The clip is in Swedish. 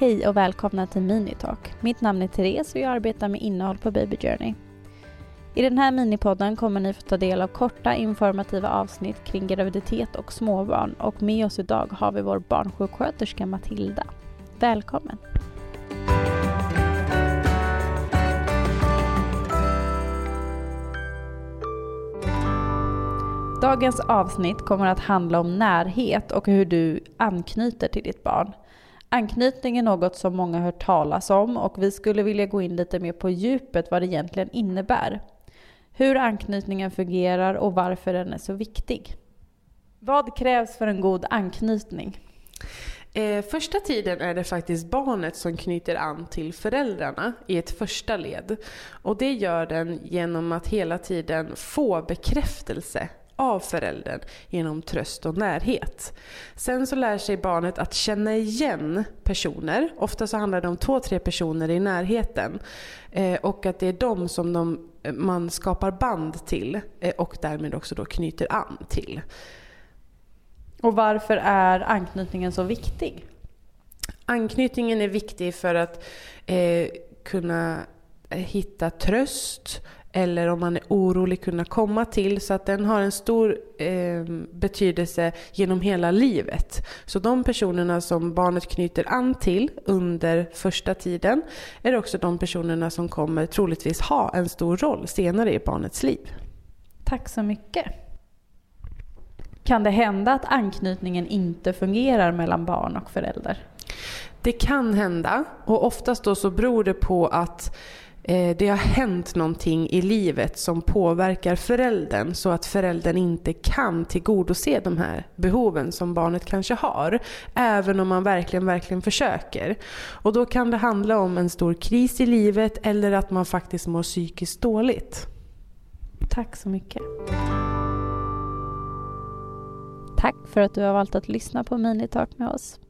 Hej och välkomna till Minitalk. Mitt namn är Therese och jag arbetar med innehåll på Baby Journey. I den här minipodden kommer ni få ta del av korta informativa avsnitt kring graviditet och småbarn och med oss idag har vi vår barnsjuksköterska Matilda. Välkommen! Dagens avsnitt kommer att handla om närhet och hur du anknyter till ditt barn. Anknytning är något som många hört talas om och vi skulle vilja gå in lite mer på djupet vad det egentligen innebär. Hur anknytningen fungerar och varför den är så viktig. Vad krävs för en god anknytning? Eh, första tiden är det faktiskt barnet som knyter an till föräldrarna i ett första led. Och det gör den genom att hela tiden få bekräftelse av föräldern genom tröst och närhet. Sen så lär sig barnet att känna igen personer. Ofta så handlar det om två, tre personer i närheten. Eh, och att det är de som de, man skapar band till eh, och därmed också då knyter an till. Och varför är anknytningen så viktig? Anknytningen är viktig för att eh, kunna hitta tröst, eller om man är orolig kunna komma till. Så att den har en stor eh, betydelse genom hela livet. Så de personerna som barnet knyter an till under första tiden är också de personerna som kommer troligtvis ha en stor roll senare i barnets liv. Tack så mycket. Kan det hända att anknytningen inte fungerar mellan barn och förälder? Det kan hända och oftast då så beror det på att Eh, det har hänt någonting i livet som påverkar föräldern så att föräldern inte kan tillgodose de här behoven som barnet kanske har. Även om man verkligen, verkligen försöker. Och då kan det handla om en stor kris i livet eller att man faktiskt mår psykiskt dåligt. Tack så mycket. Tack för att du har valt att lyssna på Minitalk med oss.